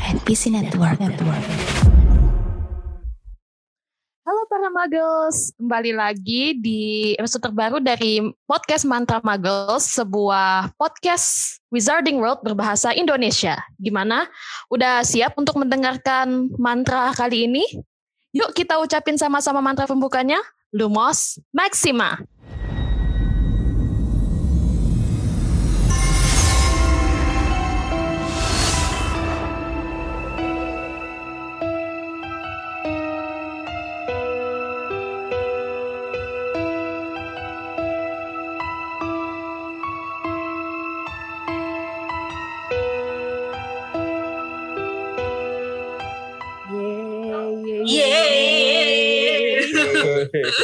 NPC Network. Network. Halo para Muggles, kembali lagi di episode terbaru dari podcast Mantra Muggles, sebuah podcast Wizarding World berbahasa Indonesia. Gimana? Udah siap untuk mendengarkan mantra kali ini? Yuk kita ucapin sama-sama mantra pembukanya. Lumos Maxima.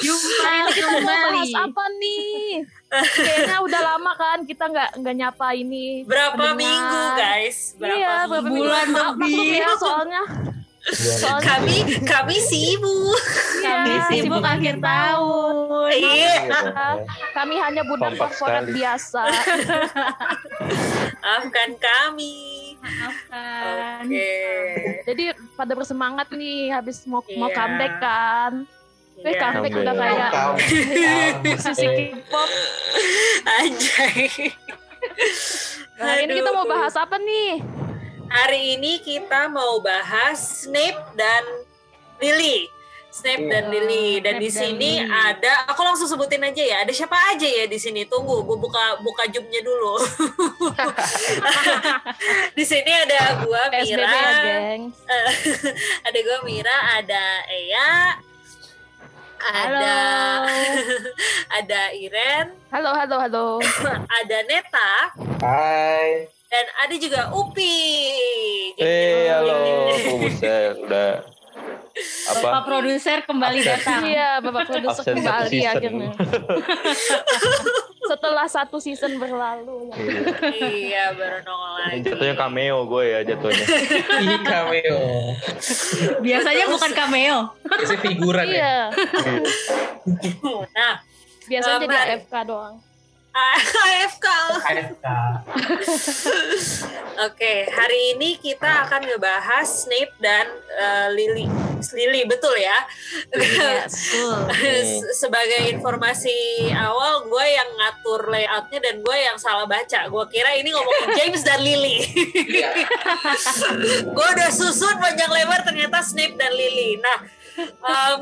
Jumpa kita mau bahas apa nih? Kayaknya udah lama kan kita nggak nggak nyapa ini. Berapa pendengar. minggu guys? Berapa iya, berapa minggu? bulan Bulan lebih ya soalnya. Soalnya Kami kami sibuk. Kami Iya, sibuk akhir tahun. Iya. kami hanya budak Kompak korporat biasa. Maafkan kami. Maafkan. Oke. Jadi pada bersemangat nih habis mau mau Iya. comeback kan. Eh Iya. comeback udah kayak musisi K-pop. Anjay. Nah, hari ini kita mau bahas apa nih? Hari ini kita mau bahas Snape dan Lily. Snape dan Lily dan Snape di dan sini Lily. ada aku langsung sebutin aja ya ada siapa aja ya di sini tunggu gue buka buka jumnya dulu di sini ada gua PSBB Mira ya, ada gue Mira, ada Eya, ada ada Iren, Halo, halo, halo. ada Neta, Hai. dan ada juga Upi. Eh, halo. Oh, buset, udah apa? Bapak produser kembali Absen. datang. Iya, Bapak produser kembali akhirnya. Setelah satu season berlalu. ya. Iya. iya, baru nongol lagi. Jatuhnya cameo gue ya jatuhnya. Ini cameo. Biasanya bukan cameo. Biasanya figuran ya. Iya, Nah, biasanya Um, jadi AFK doang. AFK. AFK. Oke, hari ini kita akan ngebahas Snape dan eh, Lily. Lily, betul ya? Yes. Se- sebagai informasi awal gue yang ngatur layoutnya dan gue yang salah baca. Gue kira ini ngomongin James dan Lily gue udah susun panjang lebar ternyata Snape dan Lily nah em,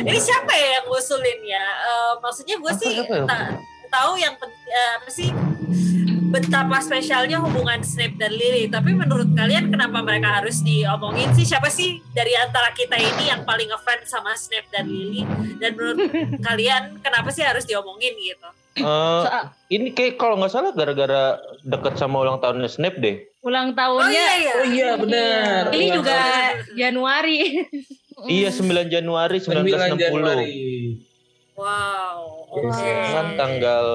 ini siapa ya yang ngusulin ya? Eh, maksudnya gue sih ta- tahu yang eh, apa sih betapa spesialnya hubungan Snape dan Lily. Tapi menurut kalian kenapa mereka harus diomongin sih? Siapa sih dari antara kita ini yang paling ngefans sama Snape dan Lily? Dan menurut kalian kenapa sih harus diomongin gitu? Eh, ini kayak kalau nggak salah gara-gara deket sama ulang tahunnya Snape deh. Ulang Oh tahunnya iya iya. Oh iya benar. ini Ulang juga tahun. Januari. Iya 9 Januari 9 1960. Januari. Wow. Oke. Yes. Kan tanggal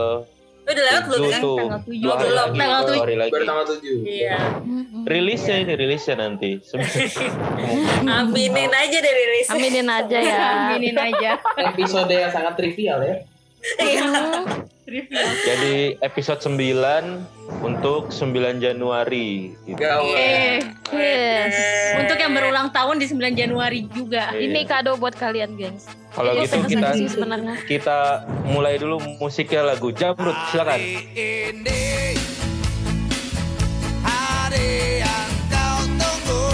Udah lewat belum 7 tuh. Tanggal tujuh. Dua hari Belum. lagi. Tanggal dua tujuh. hari lagi. Baru tanggal 7. Iya. Rilisnya ini rilisnya nanti. Aminin aja dari rilis. Aminin aja ya. Aminin aja. Episode yang sangat trivial ya. Iya. Review. Jadi episode 9 untuk 9 Januari. Gitu. Eh, Yes. untuk yang berulang tahun di 9 Januari juga. Iya. Ini kado buat kalian, gengs. Kalau Itu gitu kita kita mulai dulu musiknya lagu Jamrut silakan. ini hari yang kau tunggu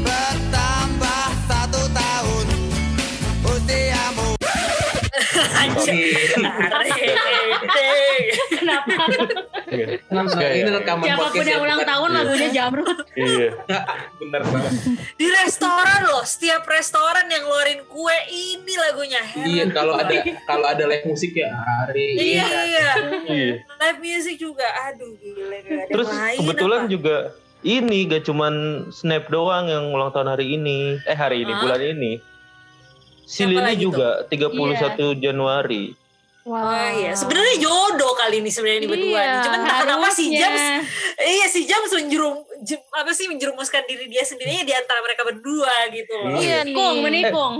bertambah satu tahun usiamu Anjir. Kenapa? Kenapa Kayak- ini rekaman Siapa pun podcast yang ya, ulang tahun lagunya Jamrut. Iya. Bener banget. Di restoran loh, setiap restoran yang ngeluarin kue ini lagunya. Heran Iya kalau ada kalau ada live musik ya hari ini. Iya, iya. Iya. Live music juga. Aduh, gila. Terus kebetulan apa? juga ini gak cuman Snap doang yang ulang tahun hari ini. Eh hari ini bulan ini. Si Siapa Lily lagi tuh? juga 31 Januari. Oh iya, sebenarnya jodoh kali ini sebenarnya ini berdua Iya, nih. Cuman entah kenapa si. James, iya si James menjerum, jem- apa sih menjerumuskan diri dia sendirinya di antara mereka berdua gitu loh. Iya nih. Menikung, menikung.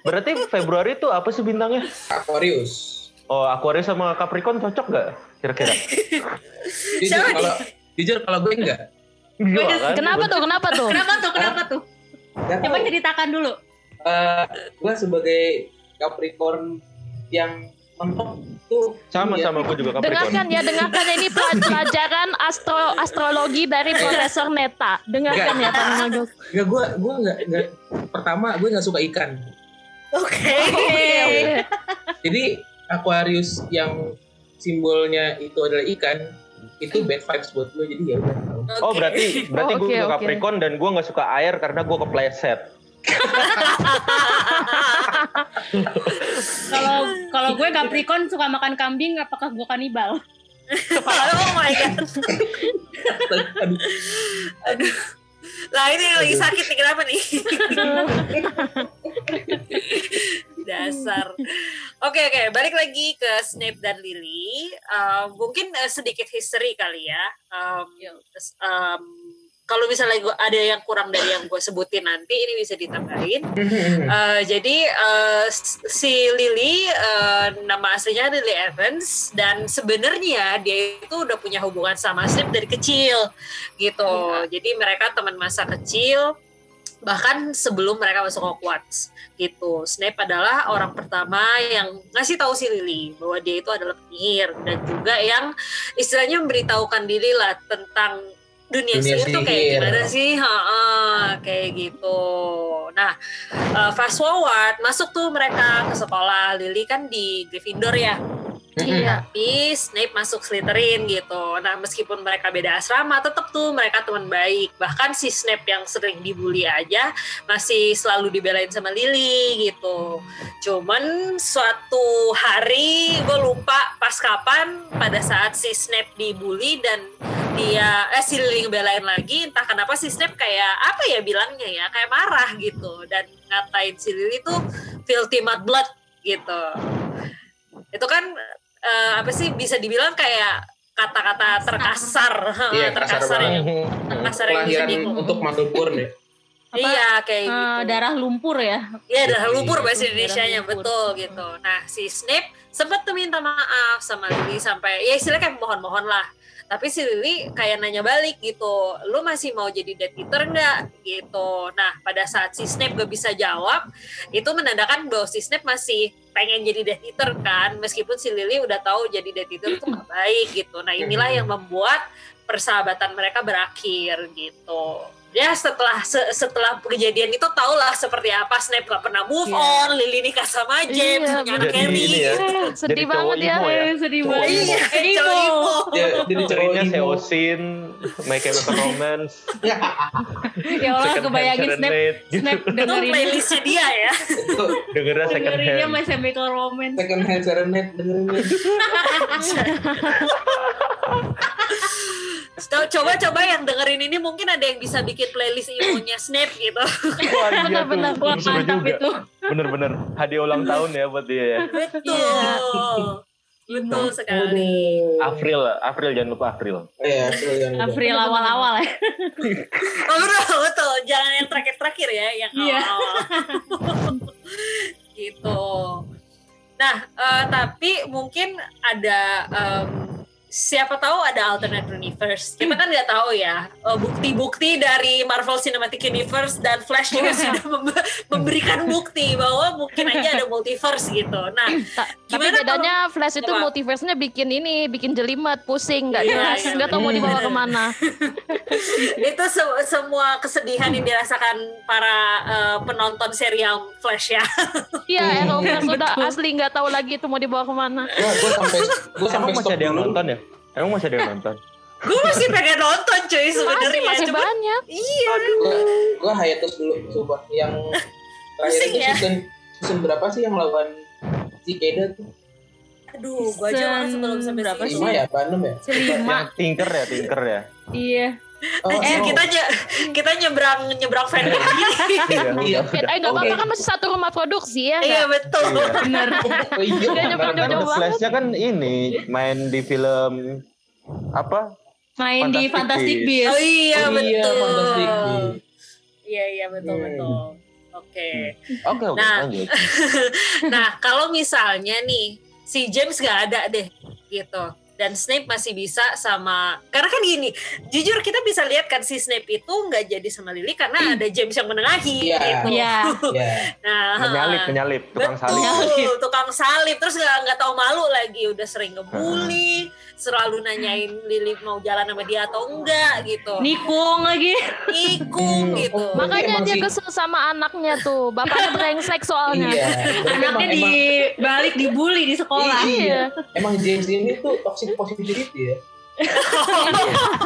Berarti Februari itu apa sih bintangnya? Aquarius. Oh Aquarius sama Capricorn cocok gak kira-kira? Jujur Siapa nih? kalau jujur kalau gue enggak. Iya kan? Kenapa tuh? Kenapa tuh? Kenapa tuh? Kenapa tuh? Coba ceritakan dulu. Eh, gue sebagai Capricorn yang Sama iya. sama gue juga Capricorn. Dengarkan ya, dengarkan ini pel- pelajaran astro astrologi dari Profesor Neta. Dengarkan ya, Pak Magos. Gak gue gue nggak nggak pertama gue nggak suka ikan. Oke. Oke, oke. Jadi Aquarius yang simbolnya itu adalah ikan itu bad vibes buat gue jadi ya udah tahu. Oh berarti berarti Oh, gue oke, juga oke. Capricorn dan gue nggak suka air karena gue kepleset. Kalau kalau gue Capricorn suka makan kambing, apakah gue kanibal? oh my god. Aduh, Aduh. Lah ini lagi sakit nih kenapa nih? Dasar. Oke oke, balik lagi ke Snape dan Lily. Um, mungkin eh, sedikit history kali ya. Um, um, kalau misalnya gua, ada yang kurang dari yang gue sebutin nanti, ini bisa ditambahin. Eh, jadi s- si Lily eh, nama aslinya Lily Evans dan sebenarnya dia itu udah punya hubungan sama Snape dari kecil gitu. Jadi mereka teman masa kecil bahkan sebelum mereka masuk Hogwarts gitu. Snape adalah orang pertama yang ngasih tahu si Lily bahwa dia itu adalah penyihir dan juga yang istilahnya memberitahukan Lily lah tentang dunia, Dunia sihir tuh kayak sihir. gimana sih? Ha kayak gitu. Nah, eh, fast forward masuk tuh mereka ke sekolah. Lily kan di Gryffindor ya. Iya. Tapi Snape masuk Slytherin gitu. Nah, meskipun mereka beda asrama, tetap tuh mereka teman baik. Bahkan si Snape yang sering dibully aja masih selalu dibelain sama Lily gitu. Cuman suatu hari gue lupa pas kapan pada saat si Snape dibully dan dia eh si Lily ngebelain lagi entah kenapa si Snape kayak apa ya bilangnya ya kayak marah gitu dan ngatain si Lily tuh filthy mud blood gitu itu kan eh, apa sih bisa dibilang kayak kata-kata terkasar Iya, terkasar kasar yang terkasar yang bisa Kelahiran di untuk Muggle ya. Apa? iya kayak Eh, gitu darah lumpur ya. Iya darah lumpur Iya. bahasa Indonesia-nya Darah lumpur. betul gitu. Nah si Snape sempat tuh minta maaf sama Lily sampai ya istilahnya kayak mohon-mohon lah. Tapi si Lily kayak nanya balik gitu, lu masih mau jadi Death Eater nggak gitu. Nah pada saat si Snape gak bisa jawab, itu menandakan bahwa si Snape masih pengen jadi Death Eater kan, meskipun si Lily udah tahu jadi Death Eater itu gak baik gitu. Nah inilah yang membuat persahabatan mereka berakhir gitu. Ya setelah se- setelah kejadian itu tahulah seperti apa Snape gak pernah move Iya. on, Lily nikah sama James, Iya, punya anak Harry ini ya. gitu. Sedih banget ya. ya. Eh, sedih banget. Iya, cowok. Ya, jadi emo. Seosin, My Chemical Romance, Ya Allah, Second kebayangin Hand Snap. Snap Itu dengerin playlistnya dia ya. Itu Dengernya second dengerinnya hand. My Chemical Romance. second hand serenade dengerin Co- Coba-coba yang dengerin ini mungkin ada yang bisa bikin playlist imonya Snape gitu. Wah, iya. Benar-benar. Mantap juga. itu. Bener-bener hadiah ulang tahun ya buat dia ya. Betul. Betul sekali. April, April jangan lupa April. Iya, itu yang April awal-awal ya. Oh, betul, betul. Jangan yang terakhir-terakhir ya, yang Iya. awal. gitu. Nah, eh, tapi mungkin ada em, siapa tahu ada alternate universe. Kita kan nggak tahu ya eh, bukti-bukti dari Marvel Cinematic Universe dan Flash juga sudah mem- memberikan bukti bahwa mungkin aja ada multiverse gitu. Nah, Ta- Tapi Gimana bedanya Flash itu Apa? multiverse-nya bikin ini, bikin jelimet, pusing, nggak Iya, jelas, iya, nggak tahu mau dibawa ke mana. itu se- semua kesedihan yang dirasakan para eh, penonton serial Flash ya. Iya. Arrowverse udah asli nggak tahu lagi itu mau dibawa ke mana. Gua, gua sampai gua sampai stop ada yang dulu. nonton ya? Emang masih ada yang nonton? Gue masih pengen nonton cuy Masih sebenarnya. masih Cuma banyak. iya. Gua, gua hiatus dulu coba yang terakhir Pusing itu ya? season season berapa sih yang lawan Cicada tuh? Aduh, gue aja sebelum sampai Berapa situ. Lima ya, enam ya? Yang tinker ya, tinker ya. Iya. Oh, Eh, oh. kita nye- kita nyebrang nyebrang gini. Iya, Iya. udah, Eh nggak apa-apa kan masih satu rumah produksi ya. Iya betul. Iya. Bener. Oh, iya. Nyebrang jauh The Flash-nya kan ini main di film apa? Main di Fantastic Fantastic Beasts. Oh iya Oh, iya, betul. Fantastic Iya iya betul Hmm. betul. Oke. Oke, oke, Nah. lanjut. Nah kalau misalnya nih si James gak ada deh gitu dan Snape masih bisa sama karena kan gini jujur kita bisa lihat kan si Snape itu nggak jadi sama Lily karena ada James yang menengahi Iya. gitu. Iya. Ya. Nah, Menyalip, menyalip, tukang Betul, salib. tukang salib terus nggak nggak tahu malu lagi udah sering ngebully, selalu nanyain Lily mau jalan sama dia atau enggak gitu. Nikung lagi. Ikung Hmm. gitu. Oh, Makanya emang dia kesel sama anaknya tuh. Bapaknya brengsek soalnya. Iya. Anaknya emang- di emang- balik dibully di sekolah. Iya. Emang James ini tuh toxic positivity ya.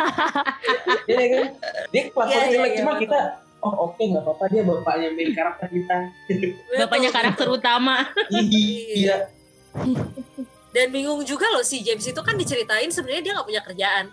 Iya kan? Dia kelakuan Iya, iya, jelek iya, cuma kita oh oke nggak apa-apa dia bapaknya main karakter kita. Bapaknya karakter utama. Iya. Dan bingung juga loh si James itu kan diceritain sebenarnya dia nggak punya kerjaan,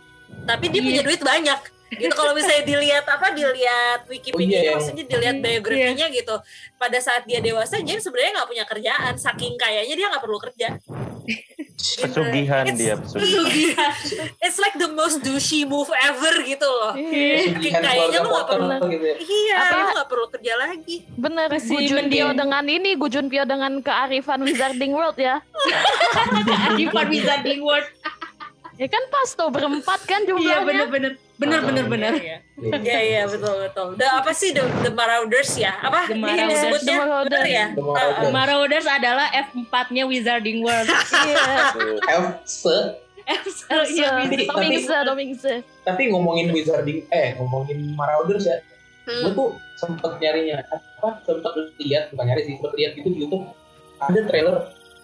tapi dia punya Iya. duit banyak. Gitu kalau misalnya dilihat apa dilihat Wikipedia Oh, iya, yang- maksudnya dilihat biografinya gitu. Pada saat dia dewasa James sebenarnya nggak punya kerjaan, saking kayanya dia nggak perlu kerja. Pesugihan It's- dia, pesugihan. It's like the most douchey move ever gitu loh. Iya. Kan kayanya keluarga lu Potter perlu gitu ya. Iya, Apa? lu nggak perlu kerja lagi. Bener, Masih Gujun Pio dengan ini, Gujun Pio dengan kearifan Wizarding World ya. Di Wizarding World. Ya kan pas tuh berempat kan Iya jumlahnya. bener-bener. Bener-bener bener. Iya, iya, iya, betul betul. The, apa sih the, the Marauders ya? Apa? The Ini Marauders. disebutnya? The Marauders. Bener ya? The Marauders. Uh, Marauders adalah F4-nya Wizarding World. Iya. F Iya, Tapi- Domingse, Domingse. Tapi ngomongin Wizarding eh ngomongin Marauders ya. Gue hmm. tuh sempet nyarinya apa sempet lihat bukan nyari sih sempet lihat gitu di YouTube ada trailer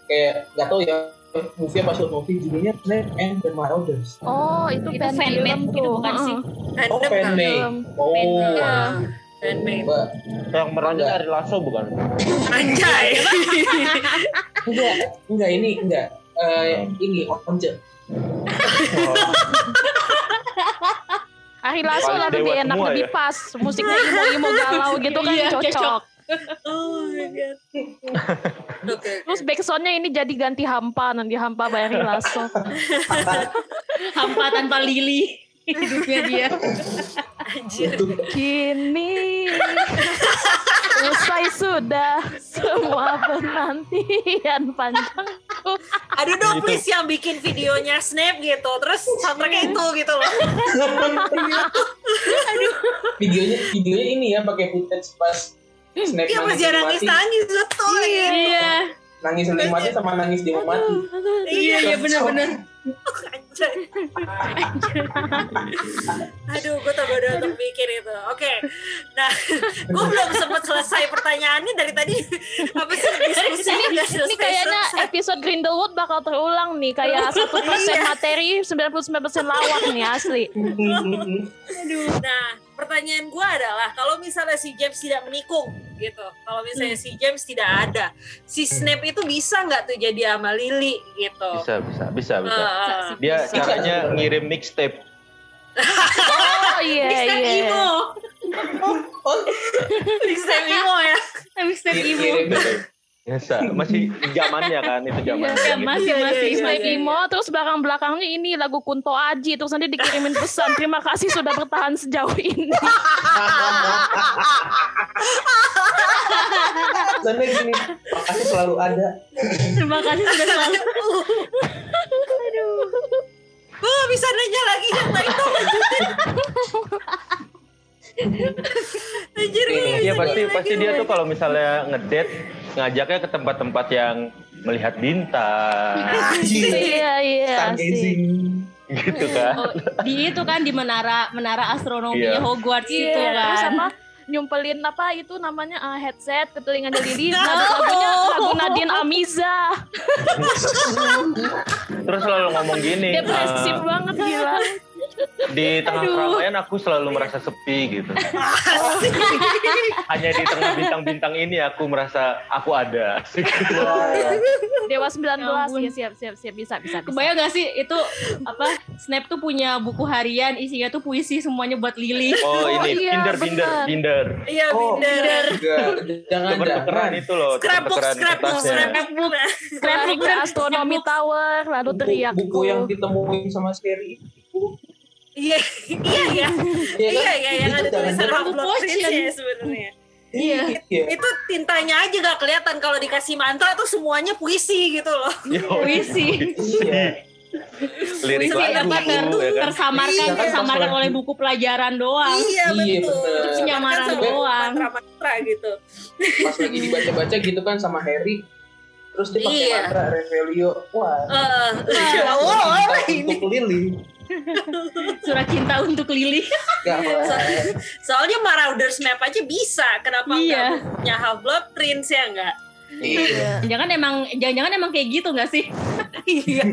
kayak nggak tahu ya movie apa short movie judulnya Snape and the Marauders. Oh, itu, Itu fan fanmade film gitu tuh. bukan sih? Oh fanmade. Film. Oh. Iya. aduh. Handmade. Mbak, Yang merannya Ari Lasso bukan? Anjay. enggak enggak ini enggak Eh, ini Once. Ari Lasso lebih enak, lebih ya. pas. Musiknya imo-imo galau gitu kan Iya, cocok. Oh my god. Oke. Terus backsoundnya ini jadi ganti hampa, nanti hampa by Ari Lasso. Hampa tanpa lili. Hidupnya dia. Anjir. Kini usai sudah semua penantian panjangku. Aduh dong Gitu. please yang bikin videonya Snap gitu. Terus soundtracknya itu gitu loh. videonya videonya ini ya pakai footage pas Snape Iya masih ada mati. nangis-nangis betul ya. Iya. nangis sebelum mati sama nangis dia mau mati. Iya, iya bener-bener. Anjay. Aduh, gue tambah udah untuk mikir itu. Oke, nah, gue belum sempat selesai pertanyaannya dari tadi. Apa sih diskusi Ini, ini kayaknya episode Grindelwood bakal terulang nih kayak satu persen Iya. materi 99% lawak nih asli. Nah, pertanyaan gue adalah kalau misalnya si James tidak menikung gitu, kalau misalnya si James tidak ada, si Snape itu bisa nggak tuh jadi sama Lily gitu? Bisa, bisa, bisa, bisa. Uh, Dia caranya ngirim mixtape. Oh iya Mister iya. Imo. Snape Imo ya. Mister Imo. Biasa, masih zamannya kan itu zaman. Iya, masih Iya, iya, masih iya, iya. Imo terus belakang belakangnya ini lagu Kunto Aji terus nanti dikirimin pesan terima kasih sudah bertahan sejauh ini. Soalnya gini, makasih selalu ada. Terima kasih sudah selalu. Gue gak bisa nanya lagi yang lain dong lanjutin. Anjir Iya bisa pasti pasti lagi. dia tuh kalau misalnya ngedate ngajaknya ke tempat-tempat yang melihat bintang Iya iya. Stargazing. gitu kan. Oh, di itu kan di menara menara astronominya Iya. Hogwarts Iya, itu terus kan. apa nyumpelin apa itu namanya ah, headset ke telinganya Lili nada lagunya lagu Nadine Amiza Terus selalu ngomong gini. depresif eh, banget gila di tengah keramaian aku selalu merasa sepi gitu. Hanya di tengah bintang-bintang ini aku merasa aku ada. Dewa 19 Ya ya siap siap siap bisa bisa, bisa. Kebayang gak sih itu apa Snap tuh punya buku harian isinya tuh puisi semuanya buat Lily. Oh ini iya, binder binder binder. Iya Oh, binder. Jangan jangan. itu loh, Scrapbook, scrapbook, scrapbook. ke astronomi tower lalu Buku, teriak buku yang ditemuin sama Sherry itu. Iya, iya ya. Iya Iya kan? ya, yang ada Itu tulisan Prince ya sebenarnya. Iya. iya. Itu tintanya aja gak kelihatan kalau dikasih mantra tuh semuanya puisi gitu loh. Yo, Puisi. Iya. Lirik Puisi lagu, ya kan? tersamarkan Iya, kan tersamarkan oleh buku pelajaran doang. Iya Iya, betul. Bahkan Penyamaran sama doang. Mantra-mantra gitu. pas lagi dibaca-baca gitu kan sama Harry terus dia pakai Iya. mantra Revelio wah Eh, Cinta oh, ini. untuk Lily Surat cinta untuk Lily. Gak So- soalnya Marauder's Map aja bisa. Kenapa Iya. nggak punya Half Blood Prince ya enggak? Iya. Jangan emang jangan-jangan emang kayak gitu nggak sih? Iya.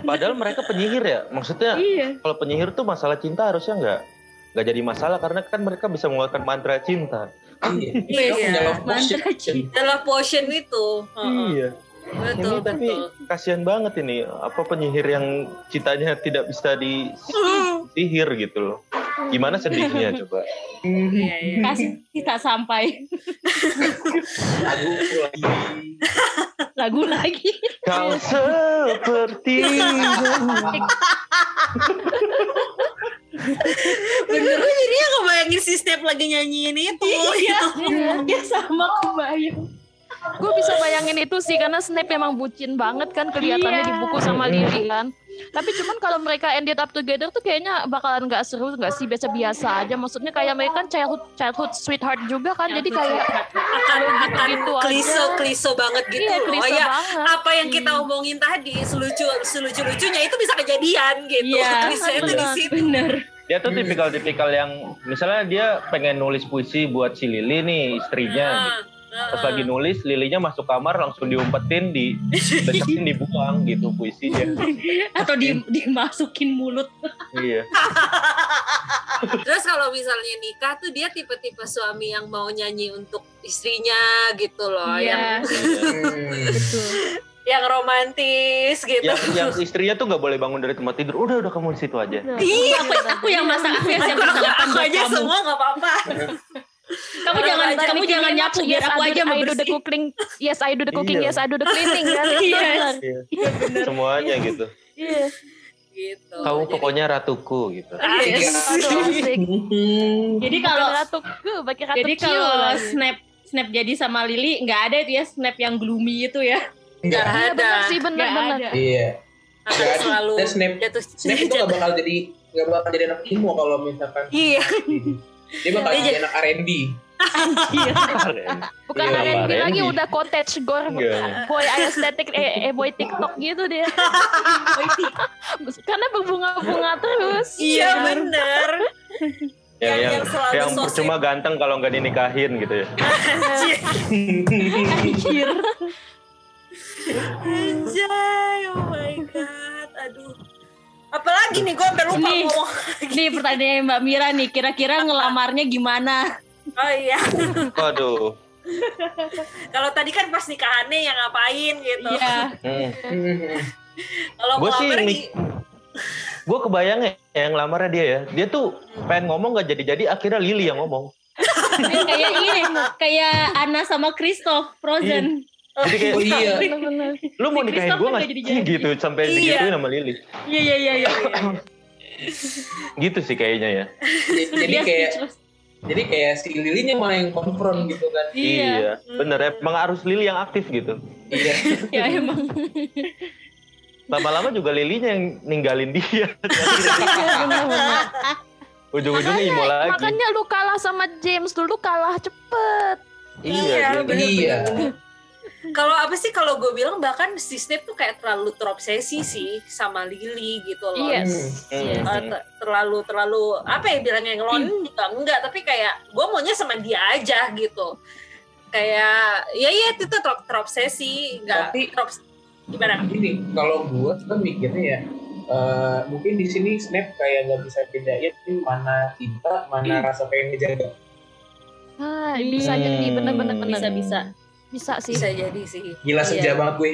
Padahal mereka penyihir ya. Maksudnya Iya. kalau penyihir tuh masalah cinta harusnya nggak nggak jadi masalah karena kan mereka bisa mengeluarkan mantra cinta. Iya. Iya. Love. Mantra cinta. Adalah potion itu. Heeh. Iya. Betul, ini tapi betul. kasihan banget ini apa penyihir yang cintanya tidak bisa disihir gitu loh. Gimana sedihnya coba? Iya, iya. Kasih tak sampai Lagu lagi. lagu lagi. Kau seperti Bener gue jadinya ngebayangin si Step lagi nyanyiin itu. Iya. gitu. Ya sama kebayang. Gue bisa bayangin itu sih karena Snape memang bucin banget kan kelihatannya Iya. di buku sama Lily kan. Tapi cuman kalau mereka ended up together tuh kayaknya bakalan nggak seru nggak sih biasa-biasa aja. Maksudnya kayak mereka kan childhood childhood sweetheart juga kan. Jadi kayak akan akan gitu kliso aja. kliso banget gitu iya loh. klise ya banget. apa yang kita omongin tadi selucu selucu lucunya itu bisa kejadian gitu. Iya, Klise itu di situ. Bener. dia tuh tipikal-tipikal yang misalnya dia pengen nulis puisi buat si Lili nih istrinya gitu. Nah, Pas lagi nulis, Lilinya masuk kamar langsung diumpetin, di besokin dibuang gitu puisinya. Atau di, dimasukin mulut. iya. Terus kalau misalnya nikah tuh dia tipe-tipe suami yang mau nyanyi untuk istrinya gitu loh, yang Iya. Hmm. Betul. yang romantis gitu. Yang, yang istrinya tuh nggak boleh bangun dari tempat tidur. Udah, udah kamu di situ aja. Iya, Aku, aku yang masak, aku yang siap aku, sarapan aku aja kamu. semua nggak apa-apa. Kamu jangan, kamu jangan nyapu biar yes, aku aja I do the cooking. Yes, I do the cooking. Iya. Yes, I do the cleaning kan. Yes. Iya. Semuanya gitu. Iya. gitu. Kamu Jadi- pokoknya ratuku gitu. Asik. Aduh, asik. Hmm. Jadi kalau ratu ke, pakai ratu jadi kalau snap snap jadi sama Lily nggak ada itu ya snap yang gloomy itu ya. Nggak Enggak. Iya ada. benar sih benar Nggak benar. ada. Iya. Nggak ada. selalu Dan Snape jatuh Snape itu gak bakal jadi gak bakal jadi anak emo kalau misalkan Iya. dia bakal jadi anak R&B. Bukan Iya, R&B lagi Randy. udah cottage gore Enggak. boy aesthetic eh, eh boy TikTok gitu dia. Karena berbunga-bunga terus. Iya bener. Yang, Yang- yang, yang selalu yang percuma ganteng kalau nggak dinikahin gitu ya. Anjir. Anjay, oh my god, aduh. Apalagi nih gue sampai lupa Nih. ngomong. Ini pertanyaan Mbak Mira nih, kira-kira ngelamarnya gimana? Oh iya, Waduh. kalau tadi kan pas nikahannya yang ngapain gitu. Iya. Hmm. Hmm. Kalau Gua mau sih mik- Gue kebayang ya yang lamarnya dia ya. Dia tuh pengen ngomong nggak jadi-jadi, akhirnya Lily yang ngomong. kayak ini, kayak Anna sama Christoph Frozen. Jadi kayak, Oh iya. Lu mau nikahin gue kan nggak jadi-jadi. gitu sampai Iya. digituin sama Lily. Iya iya iya iya. Gitu sih kayaknya ya. Jadi- Jadi Dia kayak jadi kayak si Lilinya malah yang konfront gitu kan. Iya. bener emang harus Lily yang aktif gitu. Iya. Ya emang. Lama-lama juga Lilynya yang ninggalin dia. Iya. Ujung-ujungnya imo lagi. Makanya lu kalah sama James dulu kalah cepet. Iya, dia- bener, Iya. Bener. Kalau apa sih kalau gue bilang bahkan si Snape tuh kayak terlalu terobsesi sih sama Lily gitu loh. Yes. Hmm. Yes. Eh, ter- terlalu terlalu apa ya bilangnya ngelonin juga enggak tapi kayak gue maunya sama dia aja gitu kayak ya ya itu tuh ter- terobsesi enggak Tapi- terobs- gimana Gini, kalau gua kan mikirnya ya eh, mungkin di sini Snape kayak nggak bisa bedain mana cinta, mana rasa pengen ngejaga. Ah, bisa Hmm. jadi benar-benar benar. Bisa bisa. Bisa sih. bisa jadi sih Gila Iya. senja banget gue.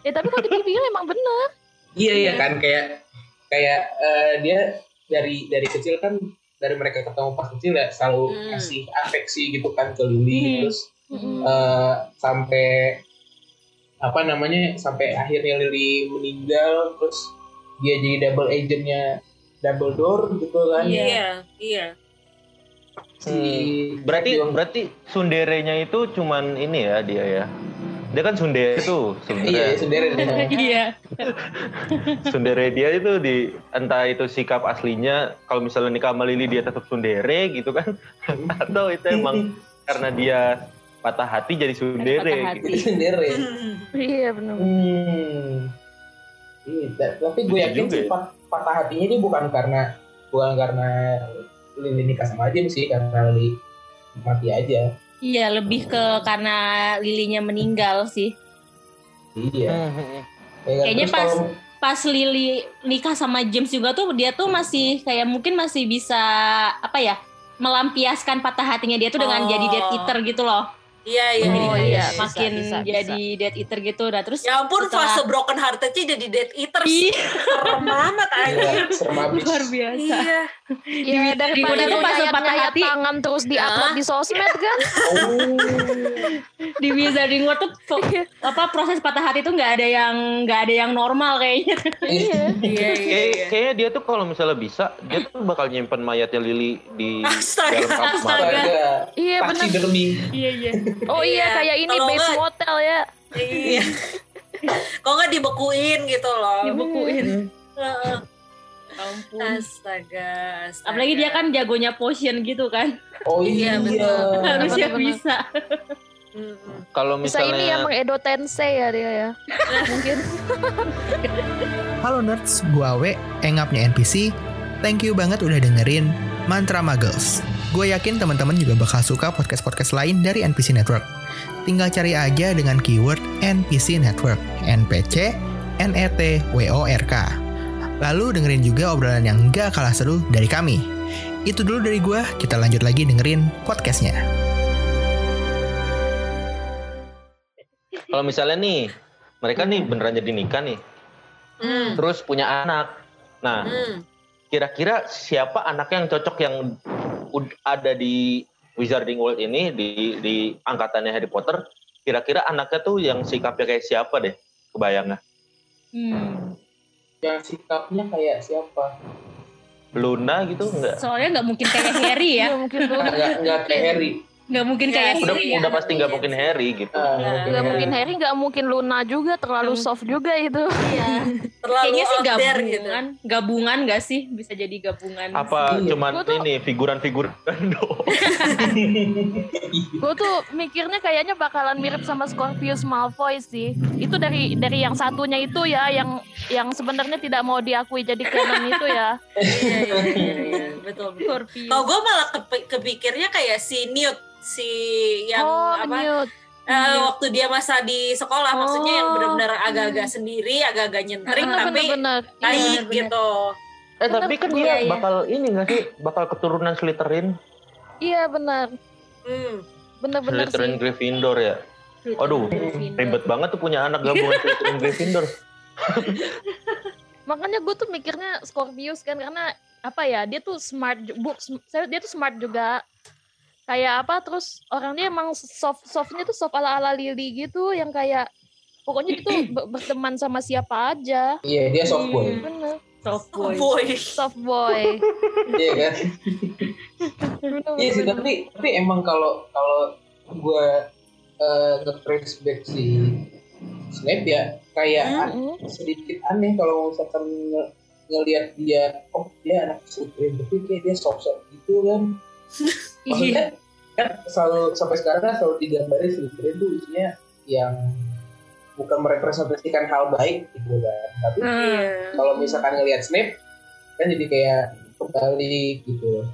Ya tapi kalau dipikir emang benar. Iya iya kan kayak kayak eh, dia dari dari kecil kan dari mereka ketemu pas kecil ya selalu Hmm. kasih afeksi gitu kan ke Lily Hmm. terus Mm-mm. eh, sampai apa namanya sampai akhirnya Lily meninggal terus dia jadi double agentnya Dumbledore gitu kan iya iya si Hmm. Berarti berarti sunderenya itu cuman ini ya dia ya. dia kan sundere tuh Iya, sebenarnya. sendiri Iya. Sundere dia itu di entah itu sikap aslinya kalau misalnya nikah sama Lili dia tetap sundere gitu kan atau itu emang karena dia patah hati jadi sundere Patah hati. gitu. sendiri. Iya benar. Hmm. Iya, tapi gue yakin sih ya. pat- patah hatinya dia bukan karena bukan karena Lili nikah sama James sih, karena Lili mati aja. Iya, lebih ke karena lilinya meninggal sih. Iya. Hmm, hmm, hmm. Ya kan? Kayaknya pas- kalau- Pas Lily nikah sama James juga tuh dia tuh masih kayak mungkin masih bisa apa ya? melampiaskan patah hatinya dia tuh dengan Oh. jadi dead eater gitu loh. Iya iya Oh, iya. iya. iya. Makin bisa, bisa. jadi dead eater gitu. Nah, terus Ya ampun setelah- fase broken hearted-nya jadi dead eater. Iya. Serem amat Iya, anjir. serem abis. luar biasa. Iya. Iya daripada di- lu pas patah hati. tangan terus diupload di sosmed kan? Oh. Di Wizarding World tuh apa proses patah hati tuh nggak ada yang nggak ada yang normal kayaknya. Iya. Iya iya. Kayak- iya. kayaknya dia tuh kalau misalnya bisa dia tuh bakal nyimpen mayatnya Lili di dalam kamar. Astaga. Astaga. Iya benar. Iya iya. Oh iya Iya, kayak ini kalau base nggak- motel ya. Iya. Kok nggak dibekuin gitu loh. Dibekuin. Heeh. Ampun. Astaga, astaga. Apalagi dia kan jagonya potion gitu kan. Oh Iya, iya. betul. Harusnya bisa. Kalau Bisa ini ya misalnya mengedo Tensei ya dia ya. Mungkin. Halo nerds, gua Awe, engapnya NPC. Thank you banget udah dengerin Mantra Muggles. Gue yakin teman-teman juga bakal suka podcast-podcast lain dari NPC Network. Tinggal cari aja dengan keyword NPC Network, NPC, NET, WORK. Lalu dengerin juga obrolan yang gak kalah seru dari kami. Itu dulu dari gua, kita lanjut lagi dengerin podcastnya. kalau misalnya nih mereka nih beneran jadi nikah nih, Hmm. terus punya anak. Nah, Hmm. Kira-kira siapa anak yang cocok yang ada di Wizarding World ini di di angkatannya Harry Potter? Kira-kira anaknya tuh yang sikapnya kayak siapa deh? Kebayang nggak? Hmm. Yang sikapnya kayak siapa? Luna gitu enggak? Soalnya nggak mungkin kayak Harry ya. Iya mungkin. Nggak nggak kayak Harry. Nggak mungkin Iya, kayak Udah Harry. Iya, udah pasti nggak mungkin Harry gitu. Nggak Gak mungkin Harry, gak mungkin Luna juga terlalu Nggak soft juga itu. Iya. Terlalu Kayaknya sih there gabungan. gitu. Gabungan nggak sih? Bisa jadi gabungan. Apa Iya. cuman Gua tuh- ini figuran-figuran doang? Gue tuh mikirnya kayaknya bakalan mirip sama Scorpius Malfoy sih. Itu dari dari yang satunya itu ya, yang yang sebenarnya tidak mau diakui jadi canon itu ya. Iya, iya, iya, iya. Betul. Kalau gue malah kepi- kepikirnya kayak si Newt, si yang oh, apa? Newt. eh, waktu dia masa di sekolah, maksudnya yang Oh. benar-benar agak-agak sendiri, agak-agak nyentrik, Bener, tapi bener, bener. baik bener-bener. gitu. Eh tapi kan dia Iya, iya. bakal ini nggak sih? Bakal keturunan Slytherin, Iya benar, Hmm. bener-bener Slytherin sih. Gryffindor ya. Aduh, Ribet banget tuh punya anak gabungan Slytherin Gryffindor. Makanya gue tuh mikirnya Scorpius kan karena apa ya dia tuh smart, bu, dia tuh smart juga. Kayak apa terus orangnya emang soft softnya tuh soft ala ala Lily gitu yang kayak pokoknya ber- berteman sama siapa aja. Iya, dia soft boy. Bener, Soft boy. boy. soft boy. Iya kan? Bener, Iya sih, bener. tapi tapi emang kalau kalau gue uh, nge-trace back si Snape ya kayak an- Mm-mm. sedikit aneh kalau misalkan nge- ngelihat dia oh dia anak Slytherin tapi kayak dia soft soft gitu kan Iya. maksudnya kan selalu sampai sekarang kan selalu digambari Slytherin tuh isinya yang bukan merepresentasikan hal baik gitu kan tapi Hmm. Iya. kalau misalkan ngelihat Snape kan jadi kayak kebalik gitu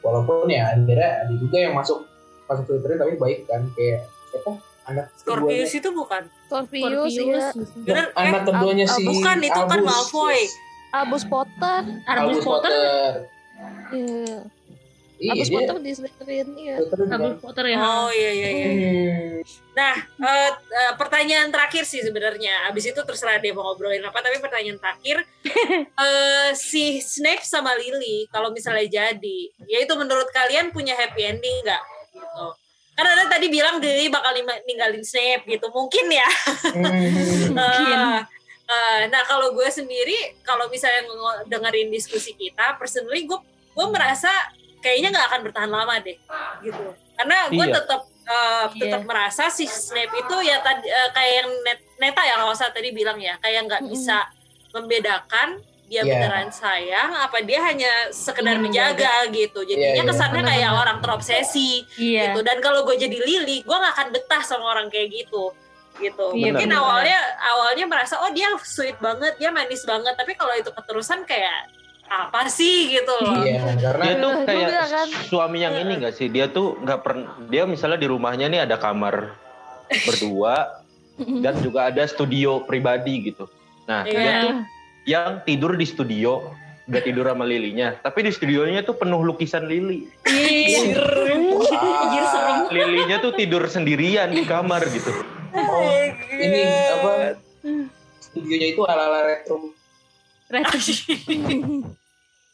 walaupun ya akhirnya ada juga yang masuk masuk Slytherin tapi baik kan kayak siapa anak keduanya Scorpius itu bukan. Scorpius, ya. Bener, anak eh, keduanya Ab- si bukan, itu kan Albus. Malfoy. Albus Potter. Arbus Potter. Iya. Iya, dia Potter di Slytherin iya. Arbus Potter ya. Oh iya iya iya. Hmm. Nah, eh, eh, pertanyaan terakhir sih sebenarnya. Abis itu terserah dia mau ngobrolin apa. Tapi pertanyaan terakhir, eh, si Snape sama Lily, kalau misalnya jadi, ya itu menurut kalian punya happy ending nggak? Gitu. Karena ada tadi bilang Lily bakal ninggalin Snape gitu. Mungkin ya. Hmm. Eh, eh, nah kalau gue sendiri, kalau misalnya dengerin diskusi kita, personally gue gue merasa kayaknya nggak akan bertahan lama deh, gitu. Karena gue Iya. tetap eh, tetap merasa si Snape itu ya tadi eh, kayak yang Net- Neta ya kalau saya tadi bilang ya kayak nggak bisa membedakan dia Iya. beneran sayang apa dia hanya sekedar Ingin menjaga gitu jadinya Iya, iya. kesannya kayak Benar-benar. orang terobsesi Iya. gitu dan kalau gue jadi Lily gue nggak akan betah sama orang kayak gitu gitu Iya, mungkin awalnya awalnya merasa oh dia sweet banget dia manis banget tapi kalau itu keterusan kayak apa sih gitu loh Iya, karena Dia tuh kayak juga kan. suami yang ini gak sih? Dia tuh nggak pernah. Dia misalnya di rumahnya nih ada kamar berdua dan juga ada studio pribadi gitu. Nah dia Iya. tuh yang tidur di studio nggak tidur sama lilinya, tapi di studionya tuh penuh lukisan lili. Iya. Serem. Lilinya tuh tidur sendirian di kamar gitu. oh, ini apa studionya itu ala-ala retro.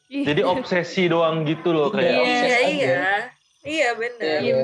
Jadi obsesi doang gitu loh kayak. Iya. iya aja. iya iya benar Iya.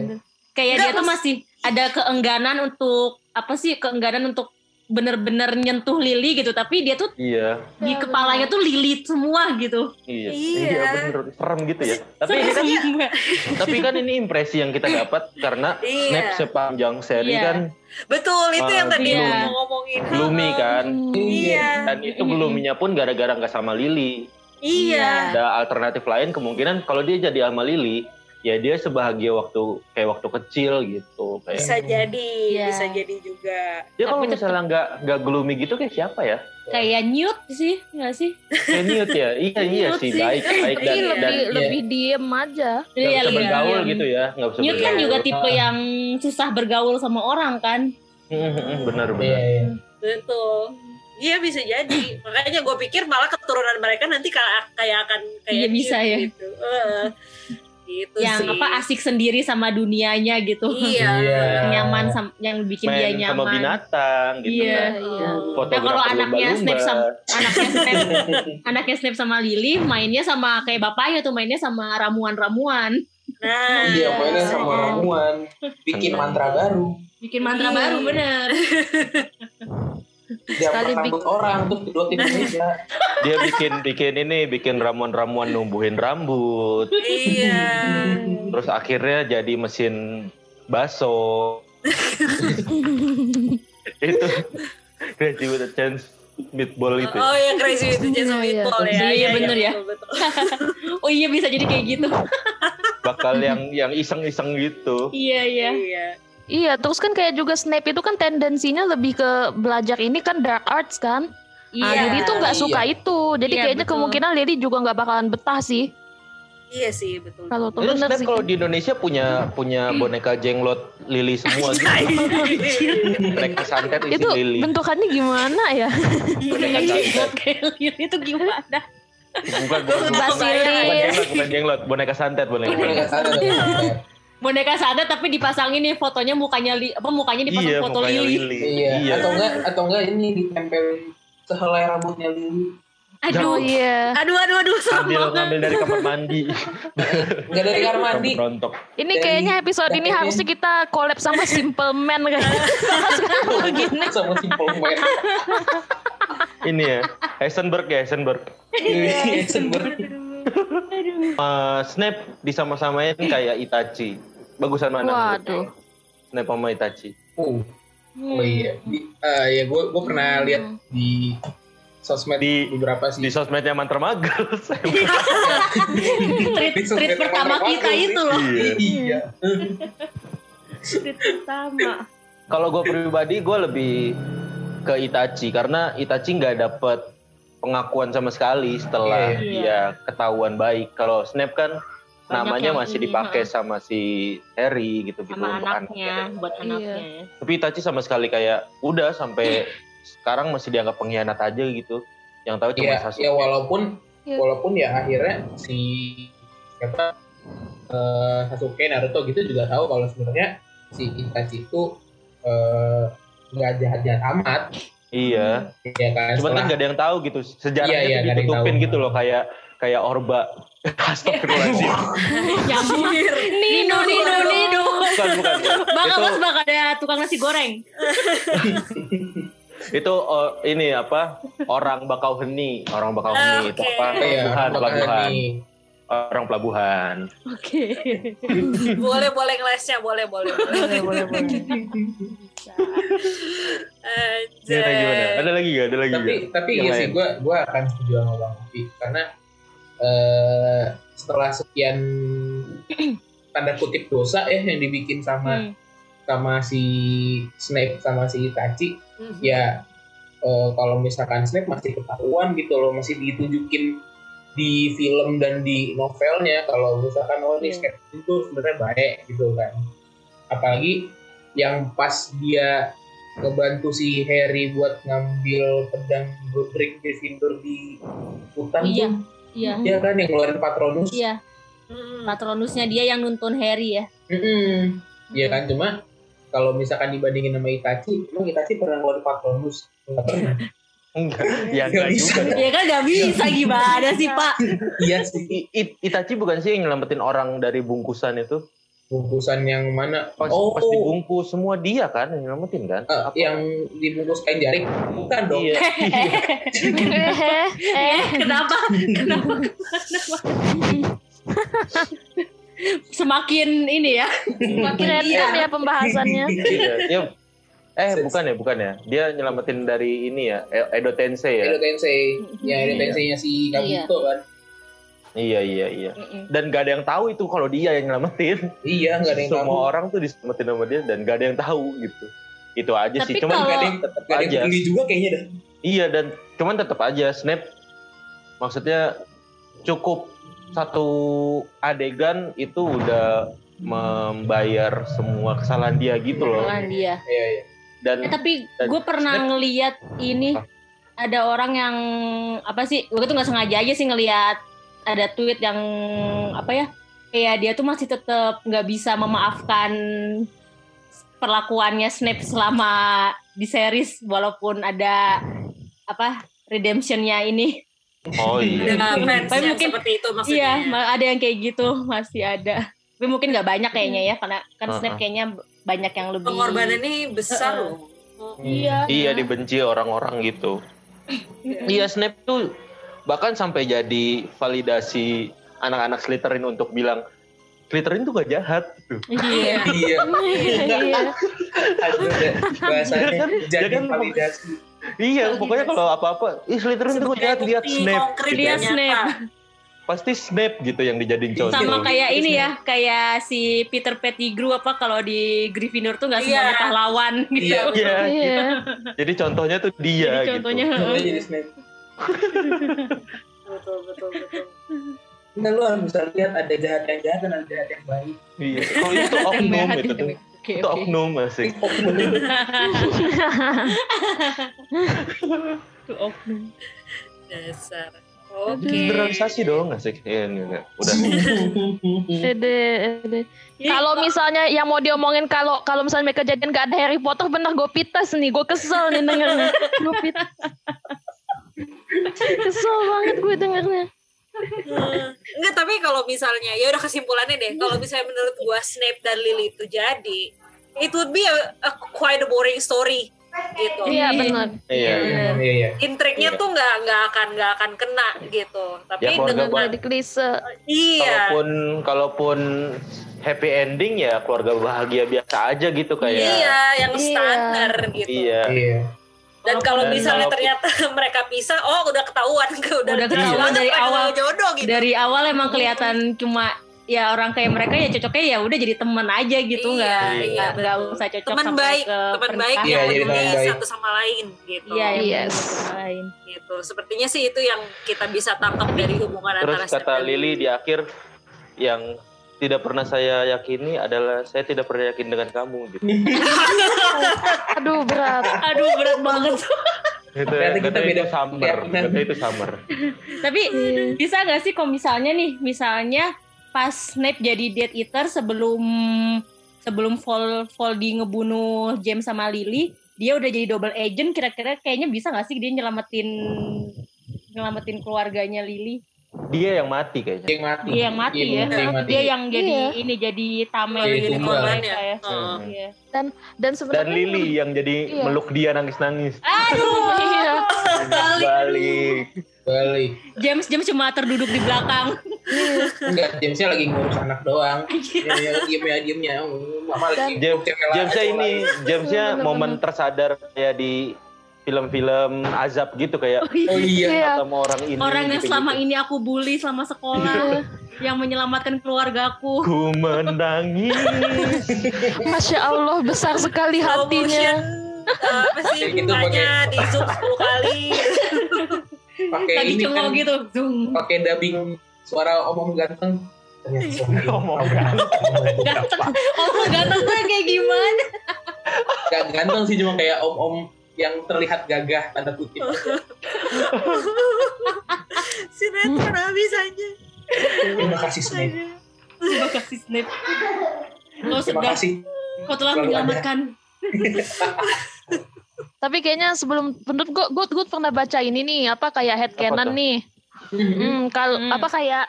Kayak Enggak, dia tuh Mas. masih ada keengganan untuk apa sih keengganan untuk bener-bener nyentuh Lily gitu tapi dia tuh Iya, di kepalanya tuh Lily semua gitu iya, Iya. bener serem gitu ya. Tapi ini kan, tapi kan ini impresi yang kita dapat karena Iya. Snap sepanjang seri Iya. kan betul itu yang Ah, tadi iya. ngomongin gloomy kan, iya dan itu gloomy-nya pun gara-gara nggak sama Lily. Iya Ada alternatif lain kemungkinan kalau dia jadi sama Lily, ya dia sebahagia waktu kayak waktu kecil gitu. Kayak bisa jadi Iya. bisa jadi juga dia kalau misalnya nggak nggak gloomy gitu kayak siapa ya? kayak Newt sih nggak sih Kayak Newt ya, iya iya sih sih. baik baik dan Iya, dan lebih lebih diem aja. nggak bisa iya. bergaul gitu ya, nggak bisa Newt kan juga tipe Ah. yang susah bergaul sama orang kan benar Iya, benar. iya. betul Iya bisa jadi. Makanya gue pikir malah keturunan mereka nanti kayak kayak akan kayak Iya, bisa ya. Gitu. Heeh. gitu yang sih. apa asik sendiri sama dunianya gitu Iya. Iya. nyaman sam- yang bikin dia Main nyaman sama binatang gitu Iya, kan. iya. Nah, kalau anaknya. Snap sama- anaknya Snap anaknya Snap sama Lily mainnya sama kayak bapaknya tuh mainnya sama ramuan-ramuan Nah, Iya, mainnya sama ramuan, bikin mantra baru, bikin mantra Iya. baru bener dia Sekali rambut orang tuh kedua tim Indonesia. dia bikin bikin ini bikin ramuan-ramuan numbuhin rambut iya. terus akhirnya jadi mesin baso itu crazy with a chance meatball itu Oh iya crazy itu Jason Iya, Meatball ya. iya, iya, bener ya. oh iya bisa jadi kayak gitu bakal yang yang iseng-iseng gitu iya iya Iya. Iya, terus kan kayak juga Snape itu kan tendensinya lebih ke belajar ini kan dark arts kan. Nah, iya Lily tuh nggak iya. suka itu. Jadi Iya, kayaknya betul. kemungkinan Lily juga nggak bakalan betah sih. Iya sih betul. Kalau tuh Terus bener Snap sih. kalau di Indonesia punya punya boneka jenglot lili semua gitu. boneka santet isi itu lili. bentukannya gimana ya? boneka jenglot kayak Lily itu gimana Bukan bukan bukan, bukan jenglot, bukan jenglot, boneka santet boneka. Sadar tapi boneka sadar tapi dipasangin nih fotonya mukanya li, apa mukanya dipasang Iya, foto mukanya Lily. lili. Iya. Atau enggak atau enggak ini ditempelin sehelai rambutnya Lily. Oh Aduh, iya. Aduh aduh aduh serem Ngambil banget. ngambil dari kamar mandi. Enggak dari kamar mandi. Rontok. Ini Dari kayaknya episode ini harusnya kita collab sama Simple Man kayaknya. Begini. sama Simple Man. Ini ya, Heisenberg ya Heisenberg. Iya, sembur. Eh, Snap disama-samain kayak Itachi. Bagusan mana? Waduh. Snap sama Itachi. Oh, oh iya. Di, eh, ya gue gue pernah lihat di sosmed Di- beberapa sih. Di sosmednya Mantra Magel. treat, sosmed treat pertama Mantra kita Magel itu loh. Iya. Treat pertama. Kalau gue pribadi gue lebih ke Itachi karena Itachi nggak dapet pengakuan sama sekali setelah Iya, dia ketahuan baik. Kalau Snap kan namanya masih ini, dipakai sama si Harry gitu-gitu Sama untuk anaknya, buat Iya. anaknya. ya. Tapi Itachi sama sekali kayak udah sampai sekarang masih dianggap pengkhianat aja gitu. Yang tahu cuma Iya, Sasuke. ya walaupun Iya. walaupun ya akhirnya si siapa eh, Sasuke Naruto gitu juga tahu kalau sebenarnya si Itachi itu eh, nggak jahat-jahat amat Iya. ya kan Cuman kan gak ada yang tahu gitu. Sejarahnya Iya, iya, ditutupin gitu loh kayak kayak Orba. Astagfirullahaladzim. Nyambung. Nino, Nino, Nino. bukan, bukan. Bang, itu, bang ada tukang nasi goreng. itu oh, ini apa? Orang Bakauheni. Orang Bakauheni itu Oke. apa? Iya, Tuhan, bakal Tuhan. nih. orang pelabuhan. Oke. boleh boleh ngelesnya boleh boleh boleh boleh boleh Gimana gimana? Ada lagi gak? Ada lagi tapi gak? tapi Yang iya sih gue gue akan setuju sama bang Ovi karena eh, setelah sekian tanda kutip dosa ya yang dibikin sama Hmm. sama si Snape sama si Itachi Mhm. ya eh, kalau misalkan Snape masih ketahuan gitu loh masih ditunjukin di film dan di novelnya kalau misalkan oh ini Iya. Snape itu sebenarnya baik gitu kan apalagi yang pas dia ngebantu si Harry buat ngambil pedang Godric Gryffindor di hutan Iya. tuh Iya. ya kan yang ngeluarin Patronus Iya. Patronusnya dia yang nuntun Harry ya. Mm-mm. Iya kan cuma kalau misalkan dibandingin sama Itachi, emang Itachi pernah ngeluarin Patronus? Nggak pernah. Enggak, ya Nggak enggak bisa. juga. Ya kan nggak bisa gimana sih Pak? iya sih. Itachi bukan sih yang nyelamatin orang dari bungkusan itu? Bungkusan yang mana? Pas, oh, pas dibungkus semua dia kan yang nyelamatin kan? eh, Apa? yang dibungkus kain jaring? Bukan dong. Iya. eh, Kenapa? Kenapa? Kenapa? Semakin ini ya. makin random ya pembahasannya Iya, dia- eh bukan ya, bukan ya. Dia nyelamatin dari ini ya, Edo Tensei ya. Edo Tensei. Ya, Edo Iya. Tensei-nya si Kabuto kan. Iya, iya, iya. Mm-mm. Dan gak ada yang tahu itu kalau dia yang nyelamatin. Iya, nggak ada yang Semua tahu. orang tuh diselamatin sama dia dan gak ada yang tahu gitu. Itu aja Tapi sih. Cuman kalau- Nggak ada yang tetap nggak ada yang peduli juga kayaknya dah. Iya dan cuman tetap aja Snape maksudnya cukup satu adegan itu udah membayar semua kesalahan dia gitu loh. Kesalahan dia. Iya, iya. Dan Eh, tapi gue pernah Snap. ngeliat ini ada orang yang apa sih? Gue tuh nggak sengaja aja sih ngeliat ada tweet yang apa ya? Kayak dia tuh masih tetap nggak bisa memaafkan perlakuannya Snape selama di series walaupun ada apa redemptionnya ini. oh iya. Ada fans Tapi yang mungkin- seperti itu maksudnya. Iya, ada yang kayak gitu masih ada. Tapi mungkin nggak banyak kayaknya ya karena kan Uh-uh. Snape kayaknya banyak yang lebih. Pengorbanan ini besar Heeh. loh. Iya. Iya dibenci orang-orang gitu. Iya Snape tuh bahkan sampai jadi validasi anak-anak Slytherin untuk bilang Slytherin tuh gak jahat gitu. Iya. Iya. iya bahasanya Iya kan? jadi Iya kan? validasi. Iya, pokoknya kalau apa-apa, ih Slytherin tuh gak jahat, lihat Snape. konkret gitu. Lihat dan Snape. nyata. Pasti Snape gitu yang dijadiin contoh. Sama kayak Iya. ini ya, kayak si Peter Pettigrew apa kalau di Gryffindor tuh nggak Iya. semuanya pahlawan gitu. Iya. Iya, iya jadi contohnya tuh dia Jadi contohnya gitu. Contohnya jadi Snape. Betul betul betul. Nah, lu harus bisa lihat ada jahat yang jahat dan ada jahat yang baik. Iya. Kalau itu oknum itu tuh. Oke, Itu oke. oknum asik. Itu oknum. Dasar. Oke. Generalisasi dong asik. Iya, iya, iya. Udah. Ede, ede. Kalau misalnya yang mau diomongin kalau kalau misalnya mereka kejadian gak ada Harry Potter bener gue pitas nih, gue kesel nih dengernya. Gue pitas. Kesel banget gue dengernya. Hmm, Enggak, tapi kalau misalnya ya udah kesimpulannya deh. Kalau misalnya menurut gua Snape dan Lily itu jadi, it would be a, a quite a boring story gitu. Iya benar. Iya. Iya, iya. Intriknya Iya. tuh nggak nggak akan nggak akan kena gitu. Tapi Ya, dengan Jadi klise. iya, Kalaupun kalaupun happy ending ya keluarga bahagia biasa aja gitu kayak. iya yang Iya. standar gitu. Iya. Iya. Dan kalau Dan misalnya kalau- ternyata mereka pisah, oh udah ketahuan, udah, Udah ketahuan banget dari awal. jodoh gitu. Dari awal emang kelihatan cuma ya orang kayak mereka ya cocoknya ya udah jadi teman aja gitu Iya, nggak iya, nggak betul. usah cocok teman sampai baik, ke teman baik. Iya, yang peduli baik. satu sama lain gitu. Iya, yang Yes. sama lain. gitu. Sepertinya sih itu yang kita bisa tangkap dari hubungan Terus antara kata Lily di akhir yang tidak pernah saya yakini adalah saya tidak pernah yakin dengan kamu gitu. Aduh berat. Aduh berat banget. Gitu, Ternyata kita beda itu summer, itu summer. Tapi bisa gak sih kalau misalnya nih, misalnya pas Snape jadi Death Eater sebelum sebelum Vol Voldy ngebunuh James sama Lily, dia udah jadi double agent. Kira-kira kayaknya bisa gak sih dia nyelamatin nyelamatin keluarganya Lily? Dia yang mati kayaknya. Dia yang mati. Dia yang mati Iya, ya. Dia yang mati. Dia yang jadi Iya. ini jadi tameng Jadi gitu mereka ya. Heeh. Iya. Dan Dan sebenarnya Lily yang jadi Iya. meluk dia nangis-nangis. Aduh, Iya. Balik. Balik. James James cuma terduduk di belakang. Enggak, Jamesnya lagi ngurus anak doang. Iya. Ya, diemnya diemnya. Mama lagi James, cewek lain, Jamesnya ini. Jamesnya momen tersadar kayak di film-film azab gitu kayak Oh iya. Iya. sama orang ini. Orang yang gitu-gitu. selama ini aku bully selama sekolah, yang menyelamatkan keluargaku. Ku menangis. Masya Allah besar sekali Slow motion, hatinya. uh, apa sih Kayak gitu mukanya di zoom 10 kali. Pakai Lagi ini kan, gitu. Zoom. pakai dubbing suara omong ganteng. Omong Ganteng. Oh, ganteng tuh kayak gimana? Gak ganteng sih cuma kayak om-om yang terlihat gagah tanda kutip. Sinetron habis aja. Terima kasih Snape. Terima kasih Snape. Kau Terima sudah, kasih. kau telah menyelamatkan. Tapi kayaknya sebelum menurut gue, gue, gue pernah baca ini nih apa kayak headcanon tuh? nih. Hmm, kalau Hmm. apa kayak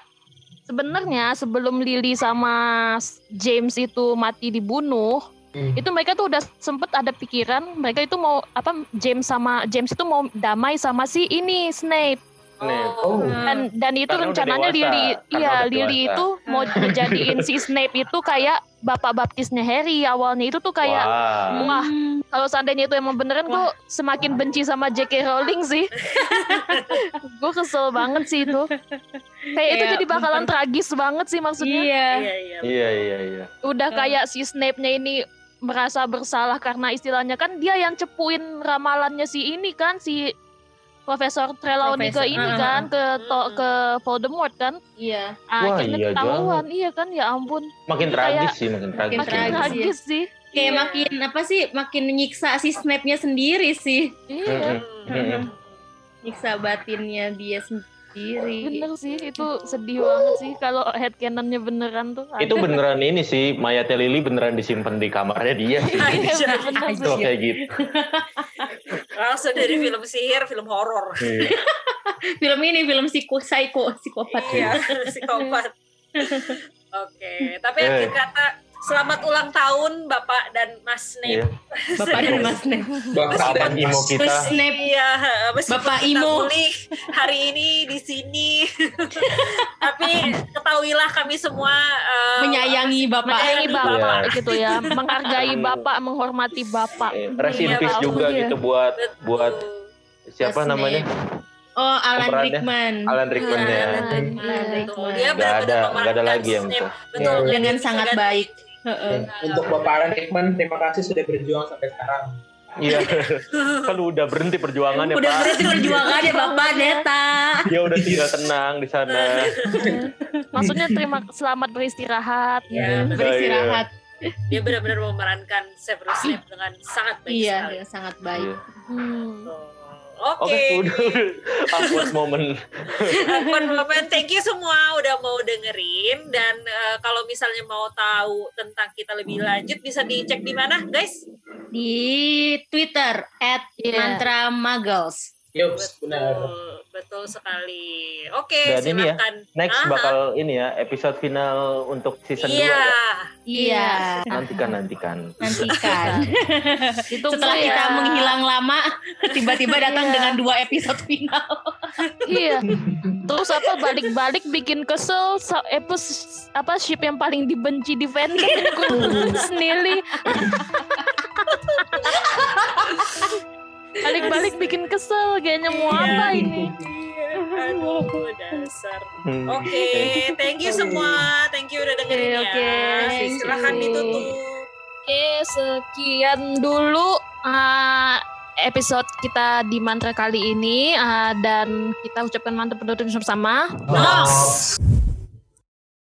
sebenarnya sebelum Lily sama James itu mati dibunuh, Hmm. itu mereka tuh udah sempet ada pikiran mereka itu mau apa James sama James itu mau damai sama si ini Snape Snape. Oh. dan dan itu Karena rencananya dewasa. Lily iya Lily itu mau dijadiin si Snape itu kayak bapak baptisnya Harry awalnya itu tuh kayak Wah. wah kalau seandainya itu emang beneran gue semakin benci sama J.K. Rowling sih gue kesel banget sih itu kayak itu Kayak jadi bakalan tragis banget sih maksudnya Iya. Iya, iya. Iya iya iya. udah kayak si Snape-nya ini merasa bersalah karena istilahnya kan dia yang cepuin ramalannya si ini kan si Profesor Trelawney ke ini uh-uh. kan ke to, ke Voldemort kan Iya. Wah, akhirnya iya ketahuan iya kan ya ampun Makin Kayak- tragis sih, makin tragis. Makin makin tragis, tragis sih Kayak Iya. makin apa sih? Makin nyiksa si Snape-nya sendiri sih. iya. Nyiksa batinnya dia sendiri. Bener sih itu sedih banget sih kalau headcanonnya beneran tuh Itu beneran ini sih, mayatnya Lily beneran disimpan di kamarnya dia sih. Iya, bener Tuh kayak gitu. Langsung dari film sihir, film horor. Iya. Film ini film psiko psycho psikopat Iya, ya. psikopat. Oke, tapi Eh. akhir kata selamat ulang tahun Bapak dan Mas Iya. Snape. Bapak dan Mas Snape. Bapak dan imo Mas. kita? Snape. Iya, meskipun Bapak kita Imo. hari ini di sini, tapi ketahuilah kami semua eh, Menyayangi Bapak. menyayangi bapak Iya. gitu ya menghargai bapak menghormati bapak Rest in Iya, peace juga Iya. gitu buat betul. buat siapa Snape. namanya? Oh, Alan. Rickman. Alan Rickman Nah, ya. Alan Alan Rickman. Rickman. Dia Nggak ada, benar-benar nggak ada memerankan lagi yang itu. Betul. Iya. Dengan sangat baik. Heeh. Untuk Bapak Alan Rickman, terima kasih sudah berjuang sampai sekarang. Iya. Kan udah berhenti perjuangannya, Udah Pak. berarti perjuangannya Bapak Neta. Dia udah tidak tenang di sana. maksudnya terima selamat beristirahat Ya, Beristirahat. dia benar-benar memerankan Severus Snape dengan sangat baik Iya, sekali. dengan sangat baik. Iya. Hmm. Oke. Oke, udah awkward moment. Awkward moment. Thank you semua udah mau dengerin dan eh, kalau misalnya mau tahu tentang kita lebih lanjut bisa dicek di mana, guys? Di Twitter at Iya. Yups, benar. Betul, betul sekali. Oke, Dan ini ya, silakan. Next Aha. bakal ini ya episode final untuk season 2 Iya. ya. Iya. Nantikan nantikan. Nantikan. Ditunggu Setelah ya. kita menghilang lama, tiba-tiba datang Iya. dengan dua episode final. iya terus apa balik-balik bikin kesel sa- apa ship yang paling dibenci di fandom Snilly balik-balik bikin kesel kayaknya mau apa ini Iya, Aduh, dasar. Hmm. Oke, thank you semua. Thank you udah dengerin Oke, ya. oke. Silahkan ditutup. Oke, sekian dulu uh, episode kita di mantra kali ini uh, dan kita ucapkan mantap penutup bersama. Nos.